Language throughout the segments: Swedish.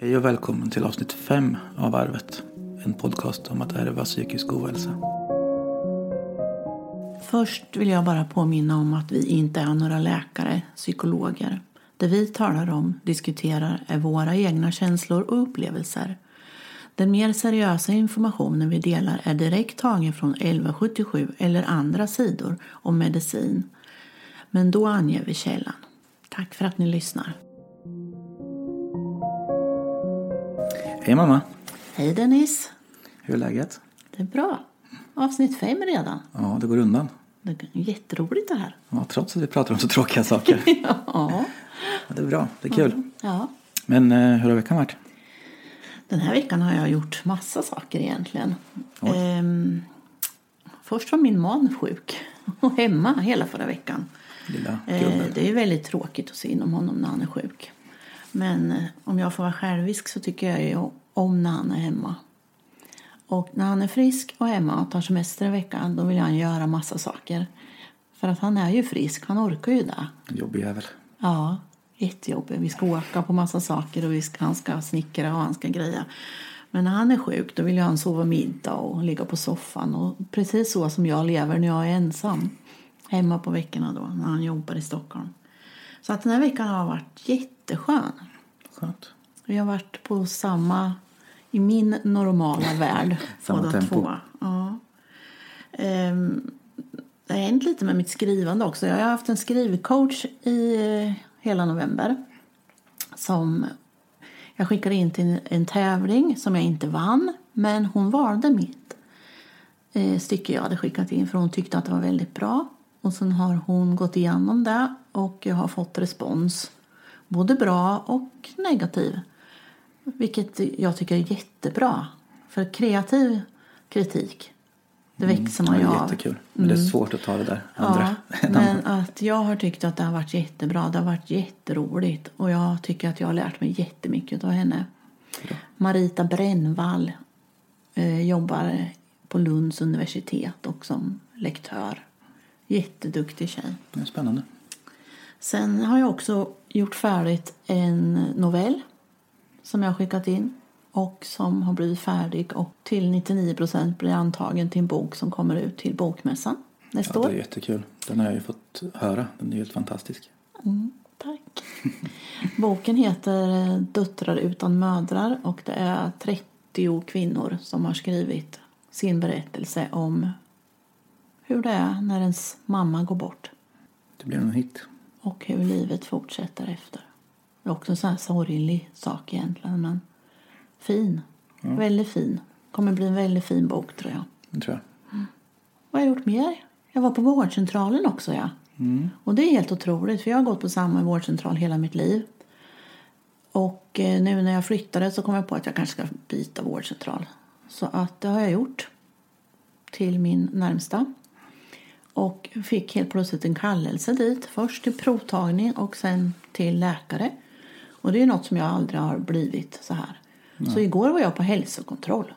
Hej och välkommen till avsnitt 5 av Arvet. En podcast om att ärva psykisk ohälsa. Först vill jag bara påminna om att vi inte är några läkare, psykologer. Det vi talar om, diskuterar, är våra egna känslor och upplevelser. Den mer seriösa informationen vi delar är direkt tagen från 1177 eller andra sidor om medicin. Men då anger vi källan. Tack för att ni lyssnar. Hej mamma! Hej Dennis! Hur är läget? Det är bra. Avsnitt fem redan. Ja, det går undan. Det är jätteroligt det här. Ja, trots att vi pratar om så tråkiga saker. Ja. Ja, det är bra, det är kul. ja. Men eh, hur har veckan varit? Den här veckan har jag gjort massa saker egentligen. Ehm, först var min man sjuk och hemma hela förra veckan. Lilla Eh, gubben. det är väldigt tråkigt att se inom honom när han är sjuk. Men eh, om jag får vara självisk så tycker jag ju om när han är hemma. Och när han är frisk och hemma och tar semester en vecka då vill han göra massa saker. För att han är ju frisk, han orkar ju det. Jobbig jävel. Ja, jättejobbigt. Vi ska åka på massa saker och vi ska, han ska snickra och han ska greja. Men när han är sjuk då vill han sova middag och ligga på soffan. Och precis så som jag lever när jag är ensam. Hemma på veckorna då när han jobbar i Stockholm. Så att den här veckan har varit jätteskön. Skönt. Vi har varit på samma, i min normala värld. Samma tempo. två. Ja. Ehm, det har hänt lite med mitt skrivande också. Jag har haft en skrivcoach i eh, hela november. Som jag skickade in till en tävling som jag inte vann. Men hon valde mitt eh, stycke jag hade skickat in för hon tyckte att det var väldigt bra. Och sen har hon gått igenom det och jag har fått respons. Både bra och negativ. Vilket jag tycker är jättebra. För kreativ kritik, det växer man ju är av. jättekul. Men det är svårt att ta det där andra. Ja, men att jag har tyckt att det har varit jättebra. Det har varit jätteroligt. Och jag tycker att jag har lärt mig jättemycket av henne. Marita Brännvall eh, jobbar på Lunds universitet och som lektör. Jätteduktig tjej. Det är spännande. Sen har jag också gjort färdigt en novell som jag har skickat in och som har blivit färdig och till 99 procent blir antagen till en bok som kommer ut till Bokmässan nästa Ja, det år. är jättekul. Den har jag ju fått höra. Den är helt fantastisk. Mm, tack. Boken heter eh, Döttrar utan mödrar och det är 30 kvinnor som har skrivit sin berättelse om hur det är när ens mamma går bort Det blir en hit. och hur livet fortsätter efter. Det är också en sån här sorglig sak egentligen men fin. Väldigt fin. Kommer bli en väldigt fin bok tror jag. Det tror jag. Vad har jag gjort mer? Jag var på vårdcentralen också ja. Och det är helt otroligt för jag har gått på samma vårdcentral hela mitt liv. Och eh, nu när jag flyttade så kom jag på att jag kanske ska byta vårdcentral. Så att det har jag gjort. Till min närmsta. Och fick helt plötsligt en kallelse dit. Först till provtagning och sen till läkare. Och det är något som jag aldrig har blivit så här. Så igår var jag på hälsokontroll.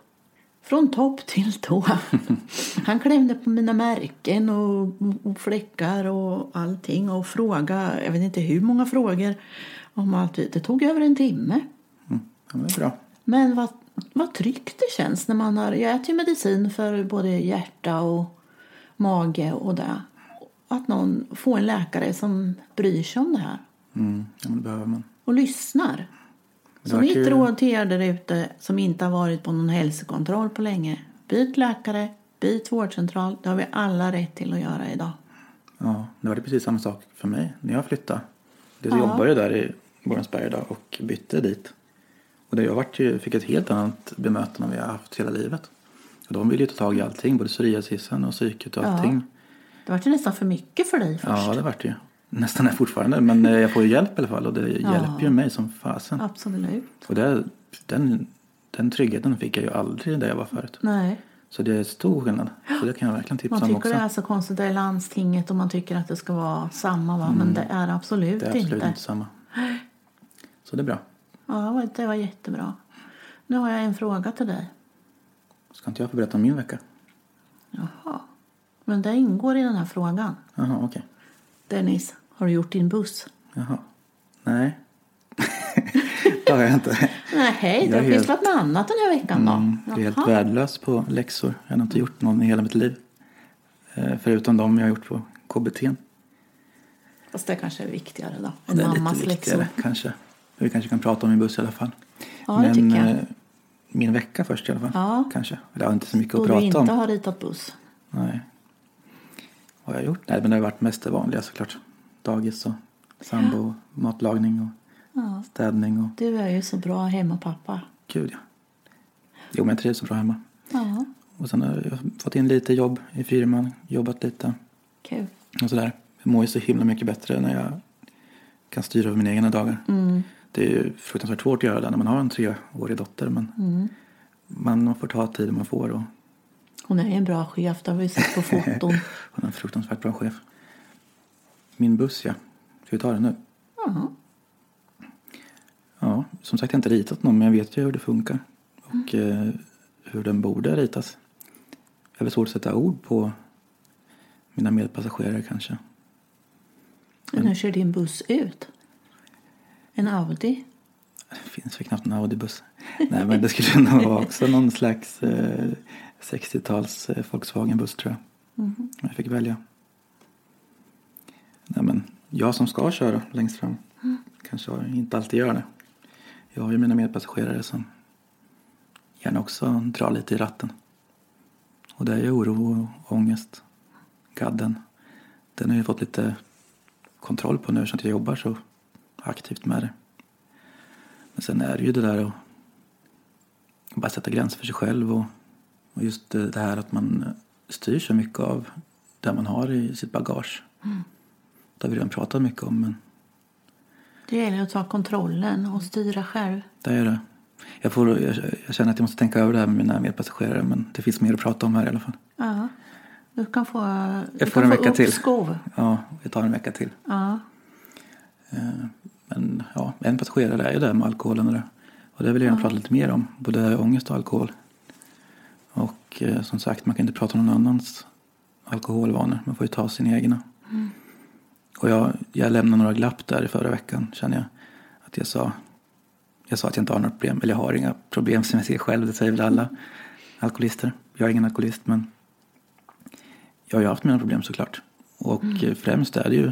Från topp till tå. Han klämde på mina märken och, och fläckar och allting och frågade, jag vet inte hur många frågor om allt. Det tog över en timme. Ja, men det är bra. Men vad, vad tryggt det känns när man har, jag äter ju medicin för både hjärta och mage och det. Att någon får en läkare som bryr sig om det här Mm, ja, det behöver man. Och lyssnar. Så vart mitt ju- råd till er där ute som inte har varit på någon hälsokontroll på länge. Byt läkare, byt vårdcentral. Det har vi alla rätt till att göra idag. Ja, det var det precis samma sak för mig när jag flyttade. Jag Ja. jobbade där i Borensberg idag och bytte dit. Och det jag vart ju, fick ett helt annat bemötande än vi har haft hela livet. Och de ville ju ta tag i allting, både psoriasisen och psyket och Ja. allting. Det var ju nästan för mycket för dig först. Ja, det vart det ju. Nästan är fortfarande, men eh, jag får ju hjälp i alla fall och det Ja. hjälper ju mig som fasen. Absolut. Och det, den, den tryggheten fick jag ju aldrig där jag var förut. Nej. Så det är stor skillnad. Så det kan jag verkligen tipsa Man om tycker också. det är så konstigt. Det är landstinget och man tycker att det ska vara samma. Va? Men det är absolut, Mm. Det är absolut inte. inte samma. Så det är bra. Ja, det var- jättebra. Nu har jag en fråga till dig. Ska inte jag få berätta om min vecka? Jaha. Men det ingår i den här frågan. Jaha, okej. Dennis, har du gjort din buss? Jaha. Nej. det har jag inte. Nej, du har pysslat med annat den här veckan då? Mm, jag är helt värdelös på läxor. Jag har inte gjort någon i hela mitt liv. Eh, Förutom de jag har gjort på KBT. Fast det kanske är viktigare då. Det Än är mammas lite viktigare läxor. kanske. Vi kanske kan prata om i buss i alla fall. Ja, det tycker jag. eh, min vecka först i alla fall. Ja. Kanske. Eller jag har inte så mycket Då att prata inte om. har ritat buss. Nej. Vad har jag gjort? Nej, men det har varit mest det vanliga såklart. Dagis och sambo, matlagning och Ja. städning och Du är ju så bra hemmapappa. gud ja. Jo, men jag trivs så bra hemma. Ja, Och sen har jag fått in lite jobb i firman, jobbat lite kul. och sådär. Jag mår ju så himla mycket bättre när jag kan styra över mina egna dagar. Mm. Det är ju fruktansvärt svårt att göra det när man har en treårig dotter men Mm. man får ta tiden man får och Hon är en bra chef, det har vi sett på foton. hon är en fruktansvärt bra chef. Min buss ja, ska vi ta den nu? Ja. Ja, som sagt jag har inte ritat någon men jag vet ju hur det funkar och eh, hur den borde ritas. Jag har svårt att sätta ord på mina medpassagerare kanske. Men hur ser din buss ut? En Audi? Det finns väl knappt en Audi-buss. Nej men det skulle nog vara också någon slags eh, 60-tals eh, Volkswagen-buss tror jag. Om jag fick välja. Nej men jag som ska köra längst fram kanske inte alltid gör det. Jag har ju mina medpassagerare som gärna också drar lite i ratten. Och det är ju oro och ångest. Gadden. Den har jag fått lite kontroll på nu att jag jobbar så aktivt med det. Men sen är det ju det där att bara sätta gränser för sig själv och, och just det, det här att man styr så mycket av det man har i sitt bagage. Det har vi redan pratat mycket om men Det gäller att ta kontrollen och styra själv. det är det. Jag, får, jag, jag känner att jag måste tänka över det här med mina medpassagerare men det finns mer att prata om här i alla fall. Ja. Du kan få, du får kan en få vecka till. uppskov. Ja, vi tar en vecka till. Ja. Eh, Men ja, en passagerare är ju det med alkoholen och det. Och det vill jag gärna prata lite mer om. Både ångest och alkohol. Och eh, som sagt, man kan inte prata om någon annans alkoholvanor. Man får ju ta sina egna. Och jag, jag lämnade några glapp där i förra veckan känner jag. Att jag sa, jag sa att jag inte har några problem. Eller jag har inga problem som jag ser själv. Det säger väl alla alkoholister. Jag är ingen alkoholist men jag har ju haft mina problem såklart. Och eh, främst är det ju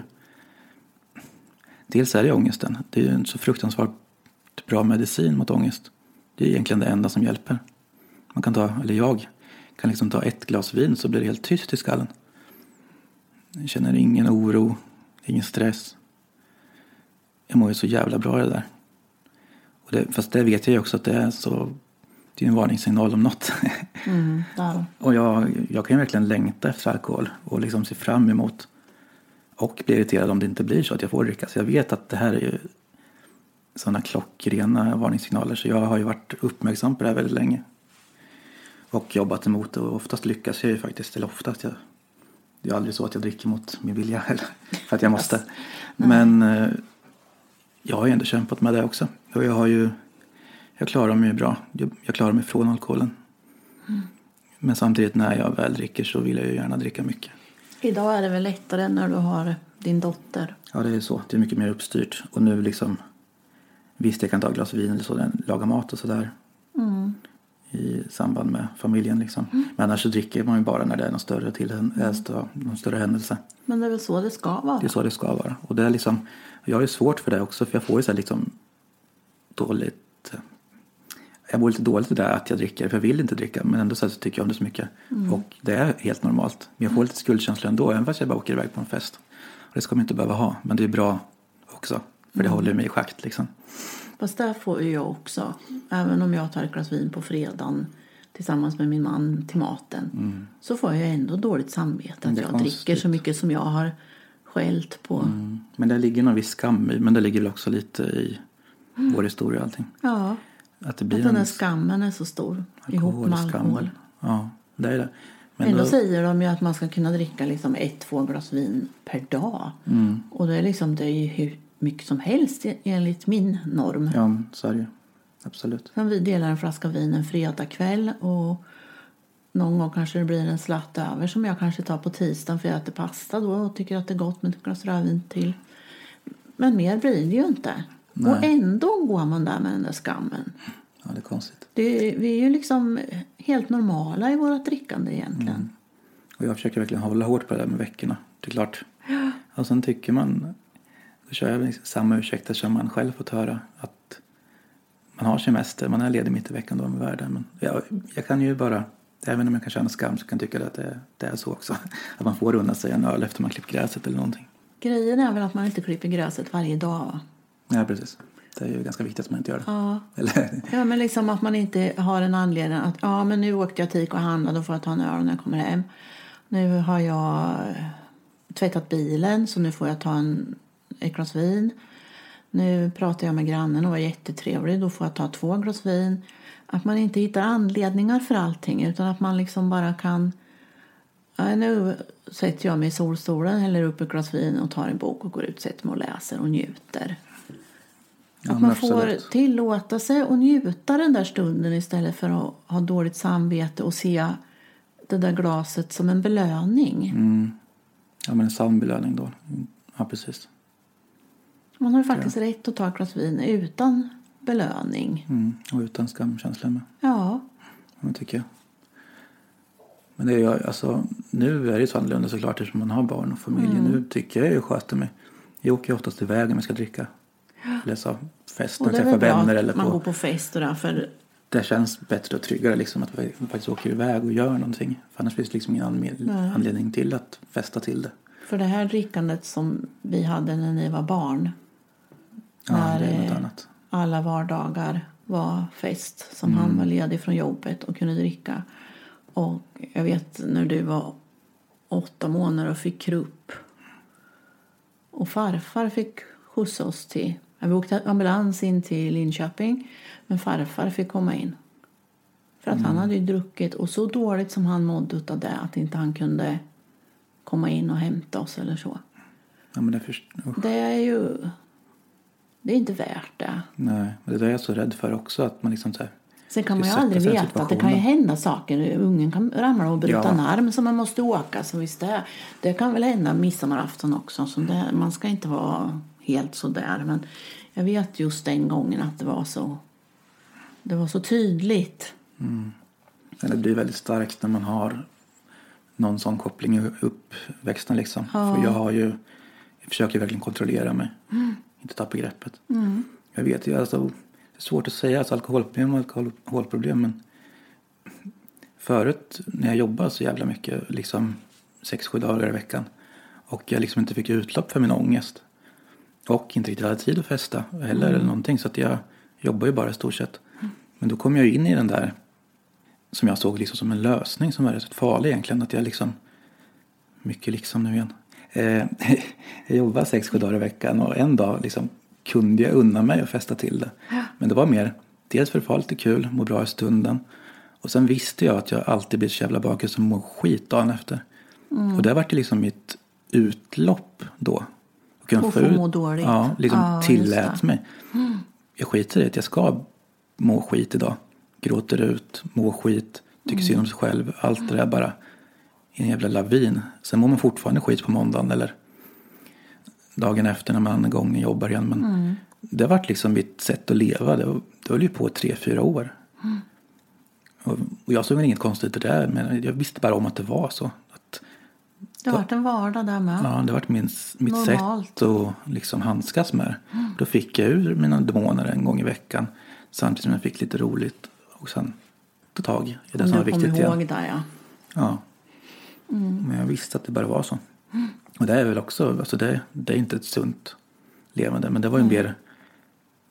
Dels är det ångesten. Det är ju en så fruktansvärt bra medicin mot ångest. Det är egentligen det enda som hjälper. Man kan ta, eller jag kan liksom ta ett glas vin så blir det helt tyst i skallen. Jag känner ingen oro, ingen stress. Jag mår ju så jävla bra i det där. Och det, fast det vet jag ju också att det är så, det är en varningssignal om något. Mm, där. Och jag, jag kan ju verkligen längta efter alkohol och liksom se fram emot och bli irriterad om det inte blir så att jag får dricka. Så jag vet att det här är ju sådana klockrena varningssignaler så jag har ju varit uppmärksam på det här väldigt länge. Och jobbat emot det och oftast lyckas jag ju faktiskt, eller oftast. Jag, det är aldrig så att jag dricker mot min vilja eller för att jag måste. Men eh, jag har ju ändå kämpat med det också. Och jag har ju, jag klarar mig bra. Jag, klarar mig från alkoholen. Men samtidigt när jag väl dricker så vill jag ju gärna dricka mycket. Idag är det väl lättare när du har din dotter. Ja, det är så. Det är mycket mer uppstyrt. Och nu liksom... Visst, jag kan ta ett glas vin eller så, laga mat och sådär. I samband med familjen liksom. Men annars så dricker man ju bara när det är någon större, till, äh, stö- någon större händelse. Men det är väl så det ska vara? Det är så det ska vara. Och det är liksom... Jag har ju svårt för det också för jag får ju så liksom dåligt... Jag mår lite dåligt i det där att jag dricker, för jag vill inte dricka. Men ändå så, tycker jag om det så mycket. Och det är helt normalt. Men jag får lite skuldkänsla ändå, även fast jag bara åker iväg på en fest. Och det ska man inte behöva ha. Men det är bra också. För det håller mig i schakt liksom. Fast där får ju jag också. Även om jag tar ett glas vin på fredagen tillsammans med min man till maten. Så får jag ändå dåligt samvete att Mm. Jag dricker konstigt. så mycket som jag har skällt på. Mm. Men det ligger någon viss skam i. Men det ligger väl också lite i vår historia och allting. Ja, Att det blir att den där en skammen är så stor ihop med alkohol. Ja, det är det. Men Ändå då- säger de ju att man ska kunna dricka liksom ett, två glas vin per dag. Mm. Och det är, liksom, det är ju mycket som helst enligt min norm. Ja, så är det. Absolut. Sen vi delar en flaska vin en fredagkväll och någon gång kanske det blir en slatt över som jag kanske tar på tisdagen för jag äter pasta då och tycker att det är gott med ett glas rödvin till. Men mer blir det ju inte. Och ändå går man där med den där skammen. Ja, det är konstigt. Det, vi är ju liksom helt normala i vårt drickande egentligen. Och jag försöker verkligen hålla hårt på det där med veckorna. Det är klart. Och sen tycker man, då kör jag liksom samma ursäkter som man själv fått höra. Att man har semester, man är ledig mitt i veckan då med världen. Men jag, jag kan ju bara, även om jag kan känna skam så kan jag tycka att det, det är så också. Att man får unna sig en öl efter man klippt gräset eller någonting. Grejen är väl att man inte klipper gräset varje dag. va? Ja, precis. Det är ju ganska viktigt att man inte gör det. Ja. Eller, Ja, men liksom att man inte har en anledning att ja, men nu åkte jag till och handlade, då får jag ta en öl när jag kommer hem. Nu har jag tvättat bilen, så nu får jag ta en, ett glas vin. Nu pratar jag med grannen och var jättetrevlig, då får jag ta två glas vin. Att man inte hittar anledningar för allting, utan att man liksom bara kan Ja, nu sätter jag mig i solstolen, häller upp ett glas vin och tar en bok och går ut, sätter mig och läser och njuter. Ja, Att man får absolut. tillåta sig att njuta den där stunden istället för att ha dåligt samvete och se det där glaset som en belöning. mm, ja, men en sann belöning då. Mm, Ja, precis. Man har faktiskt rätt att ta ett glas vin utan belöning. Mm, och utan skamkänsla med. Ja, Ja, det tycker jag. Men det är alltså, nu är det ju så annorlunda såklart eftersom man har barn och familj. Mm. Nu tycker jag ju sköter mig. Jag åker ju oftast iväg om jag ska dricka. Eller så fest och och det är träffa vänner eller man på. går på fest och där, för Det känns bättre och tryggare liksom att vi faktiskt åker iväg och gör någonting. För annars finns det liksom ingen anledning till att festa till det. För det här drickandet som vi hade när ni var barn, Ja, När, eh, alla vardagar var fest som Mm. han var ledig från jobbet och kunde dricka. Och jag vet när du var åtta månader och fick krupp. Och farfar fick skjutsa oss till... Vi åkte ambulans in till Linköping, men farfar fick komma in. För att han Mm. hade ju druckit och så dåligt som han mådde av det att inte han kunde komma in och hämta oss eller så. Ja, men det först... Det är ju... Det är inte värt det. Nej, det är jag så rädd för också. Att man liksom så här, Sen kan man ju aldrig veta att det kan ju hända saker. Ungen kan ramla och bryta Ja. en arm så man måste åka. Så visst det, det kan väl hända midsommarafton också. Så det, man ska inte vara helt så där. Men jag vet just den gången att det var så, det var så tydligt. Men det blir väldigt starkt när man har någon sån koppling i uppväxten. Liksom. Ja. För jag har ju, jag försöker verkligen kontrollera mig. Inte tappa greppet. Jag vet ju, alltså, det är svårt att säga, alltså, alkoholproblem alkoholproblem. Men förut när jag jobbade så jävla mycket, liksom sex, sju dagar i veckan. Och jag liksom inte fick utlopp för min ångest. Och inte riktigt hade tid att festa heller eller någonting. Så att jag jobbar ju bara i stort sett. Men då kom jag ju in i den där som jag såg liksom som en lösning som var rätt farlig egentligen. Att jag liksom, mycket liksom nu igen. Eh, jag jobbade sex, sju dagar i veckan och en dag liksom kunde jag unna mig att festa till det. Men det var mer, dels för att få lite kul, må bra i stunden. Och sen visste jag att jag alltid blir så jävla bakis och mår skit dagen efter. Och det vart liksom mitt utlopp då. Att kunna Och få må dåligt. Ja, liksom just tillät mig. Jag skiter i att jag ska må skit idag. Gråter ut, må skit, tycker synd om sig själv. Allt det där bara i en jävla lavin. Sen mår man fortfarande skit på måndagen eller dagen efter när man en gång jobbar igen. Men det har varit liksom mitt sätt att leva. Det, det höll ju på i tre, fyra år. Och, och jag såg väl inget konstigt i det där. Men jag visste bara om att det var så. Att, Det har varit en vardag där med. Ja, det har varit min, mitt Normalt. sätt att liksom handskas med det. Då fick jag ur mina demoner en gång i veckan. Samtidigt som jag fick lite roligt. Och sen ta tag i det Om som var viktigt ihåg igen. där ja. Ja. Mm. Men jag visste att det bara var så. Och det är väl också, alltså det, det är inte ett sunt levande. Men det var ju mer,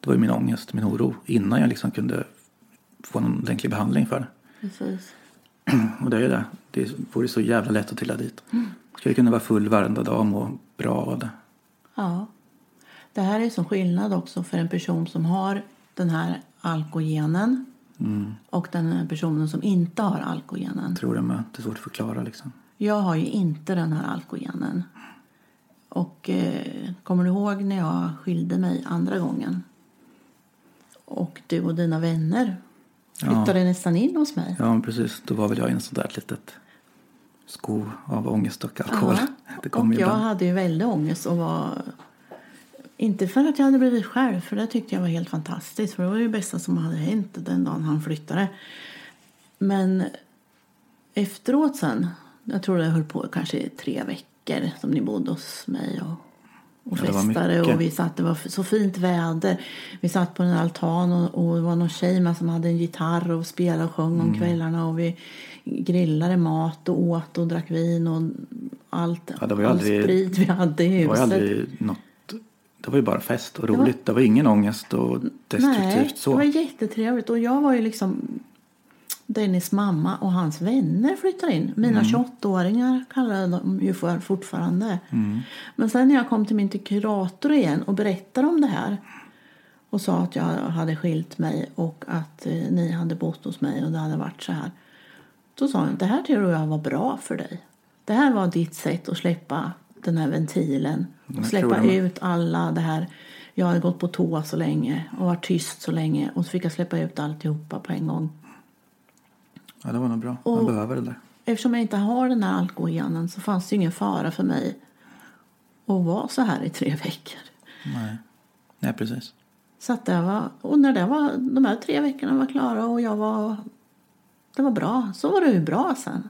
det var ju min ångest, min oro. Innan jag liksom kunde få någon ordentlig behandling för det. Precis. Och det är ju det. Det vore så jävla lätt att trilla dit. Skulle kunna vara full varenda dag och må bra av det. Ja. Det här är som skillnad också för en person som har den här alkogenen Mm. och den personen som inte har alkogenen. Tror det med. Det är svårt att förklara liksom. Jag har ju inte den här alkogenen. Och eh, kommer du ihåg när jag skilde mig andra gången? Och du och dina vänner flyttade nästan in hos mig. Ja, precis. Då var väl jag i en sån där litet sko av ångest och alkohol. Ja. Det kom och jag ibland. hade ju väldigt ångest och var Inte för att jag hade blivit själv, för det tyckte jag var helt fantastiskt. För det var ju det bästa som hade hänt den dagen han flyttade. Men efteråt sen, jag tror det höll på kanske i tre veckor som ni bodde hos mig och, och Ja, det var festade. mycket. Och vi satt, det var så fint väder. Vi satt på en altan och, och det var någon tjej med som hade en gitarr och spelade och sjöng Mm. om kvällarna. Och vi grillade mat och åt och drack vin och allt. Ja, det var all aldrig- sprit vi hade i Det var huset. något... Det var ju bara fest och var- roligt. Det var ingen ångest och destruktivt Nej, så. det var jättetrevligt. Och jag var ju liksom Dennis mamma och hans vänner flyttade in. Mina Mm. 28-åringar kallar de ju för fortfarande. Mm. Men sen när jag kom till min kurator igen och berättade om det här och sa att jag hade skilt mig och att eh, ni hade bott hos mig och det hade varit så här. Då sa hon, det här tror jag var bra för dig. Det här var ditt sätt att släppa den här ventilen. Och släppa ut alla det här. Jag hade gått på toa så länge och varit tyst så länge. Och så fick jag släppa ut alltihopa på en gång. Ja, det var nog bra. Man Och- behöver det där. Eftersom jag inte har den här alkoholgenen så fanns det ingen fara för mig att vara så här i tre veckor. Nej. Nej, precis. Så att det var, och när det var, de här tre veckorna var klara och jag var, det var bra, så var det ju bra sen.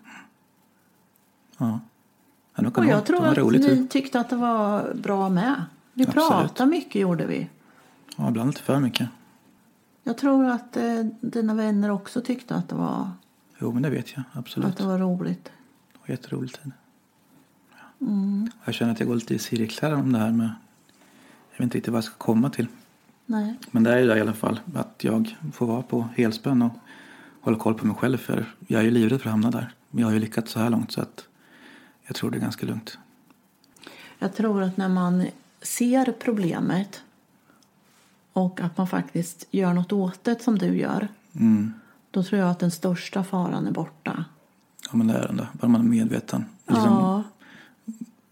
Ja. Ja, Och jag vara- tror att roligt. ni tyckte att det var bra med. Vi Absolut. pratade mycket gjorde vi. Ja, ibland lite för mycket. Jag tror att eh, dina vänner också tyckte att det var, Jo, men det vet jag. Absolut. att det var roligt. Det var jätteroligt. tid. Mm. Jag känner att jag går lite i cirklar om det här med... Jag vet inte riktigt vad jag ska komma till. Nej. Men det är det i alla fall. Att jag får vara på helspänn och hålla koll på mig själv. För jag är ju livrädd för att hamna där. Men jag har ju lyckats så här långt så att jag tror det är ganska lugnt. Jag tror att när man ser problemet och att man faktiskt gör något åt det som du gör, Mm. Då tror jag att den största faran är borta. Ja, men det är den där. Bara man är medveten. Liksom, Ja,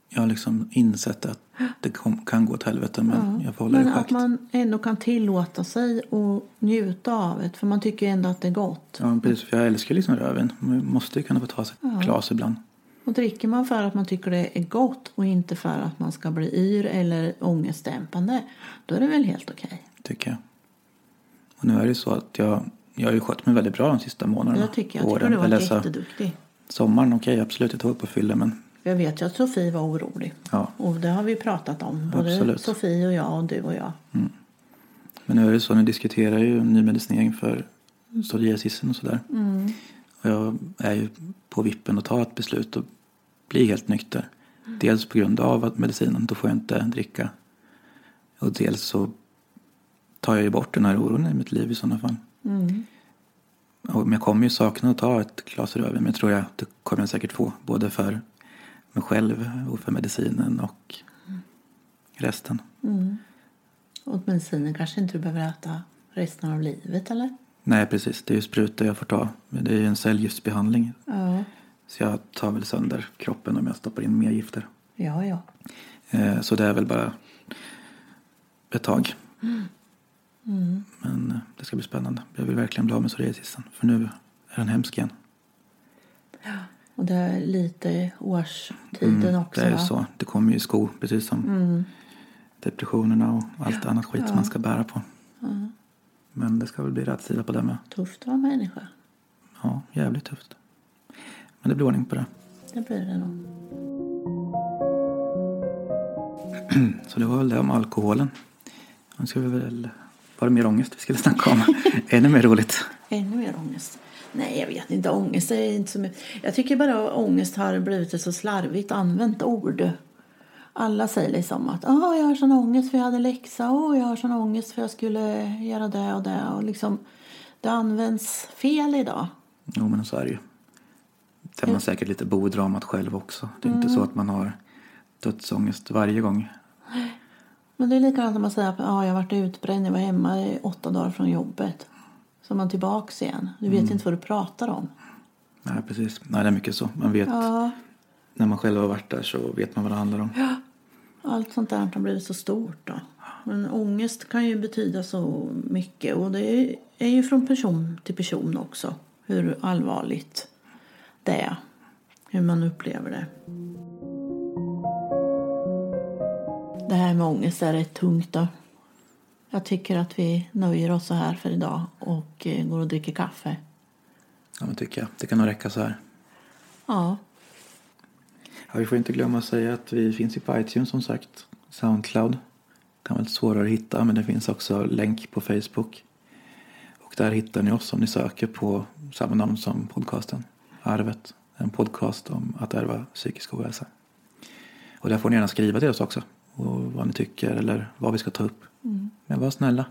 Jag har liksom insett att det kan gå åt helvete men jag får hålla men det i att schakt. man ändå kan tillåta sig och njuta av det, för man tycker ju ändå att det är gott. Ja, precis. För jag älskar liksom rödvin. Man måste ju kunna få ta sig ett glas ibland. Och dricker man för att man tycker det är gott och inte för att man ska bli yr eller ångestdämpande, då är det väl helt okej. Tycker jag. Och nu är det ju så att jag, jag har ju skött mig väldigt bra de sista månaderna. Det tycker jag. Jag åren. tycker du så- jätteduktig. Sommaren, okej absolut, jag tog upp och fyllde men Jag vet ju att Sofie var orolig. ja. Och det har vi pratat om. Både Absolut. Sofie och jag och du och jag. Men nu är det så, nu diskuterar jag ju ny medicinering för psoriasisen och sådär. Mm. Och jag är ju på vippen att ta ett beslut och bli helt nykter. Dels på grund av att medicinen, då får jag inte dricka. Och dels så tar jag ju bort den här oron i mitt liv i sådana fall. Mm. Och, jag kommer ju sakna att ta ett glas rödvin, men jag tror jag det kommer jag säkert få. Både för mig själv och för medicinen och resten. Mm. Och medicinen kanske inte du behöver äta resten av livet eller? Nej, precis. Det är ju sprutor jag får ta. Men Det är ju en cellgiftsbehandling. Ja. Så jag tar väl sönder kroppen om jag stoppar in mer gifter. Ja, ja. Eh, Så det är väl bara ett tag. Mm. Men eh, det ska bli spännande. Jag vill verkligen bli av med psoriasisen. För nu är den hemsk igen. Och det är lite årstiden också Mm, det är va? så. Det kommer ju i sko, precis som Mm. depressionerna och allt annat skit Ja. som man ska bära på. Ja. Men det ska väl bli rätt sida på det med. Tufft att vara människa. Ja, jävligt tufft. Men det blir ordning på det. Det blir det nog. Så det var väl det om alkoholen. Nu ska vi väl... Var det mer ångest vi skulle snacka om? Ännu mer roligt. Ännu mer ångest. Nej, jag vet inte. Ångest är inte så mycket. Jag tycker bara att ångest har blivit ett så slarvigt använt ord. Alla säger liksom att oh, jag har sån ångest för jag hade läxa. Oh, jag har sån ångest för jag skulle göra det och det. Och liksom, det används fel idag. Jo, men så är det ju. Sen är man säkert lite bodramat själv också. Det är inte så att man har dödsångest varje gång. Men det är likadant när man säger att ah, jag varit utbränd. Jag var hemma i åtta dagar från jobbet. Så är man tillbaks igen. Du vet inte vad du pratar om. Nej, precis. Nej, det är mycket så. Man vet, Ja, när man själv har varit där så vet man vad det handlar om. allt sånt där har blivit så stort. Då. Men ångest kan ju betyda så mycket. Och det är- är ju från person till person också. Hur allvarligt det är. Hur man upplever det. Det här med ångest är rätt tungt då. Jag tycker att vi nöjer oss så här för idag och eh, går och dricker kaffe. Ja, men tycker jag. Det kan nog räcka så här. Ja, Ja, vi får inte glömma att säga att vi finns på iTunes som sagt. Soundcloud. Kan vara lite svårare att hitta men det finns också länk på Facebook. Och där hittar ni oss om ni söker på samma namn som podcasten. Arvet. En podcast om att ärva psykisk ohälsa. Och där får ni gärna skriva till oss också. Och vad ni tycker eller vad vi ska ta upp. Men var snälla.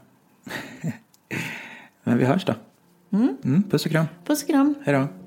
men vi hörs då. Mm, puss och kram. puss och kram. Hej då.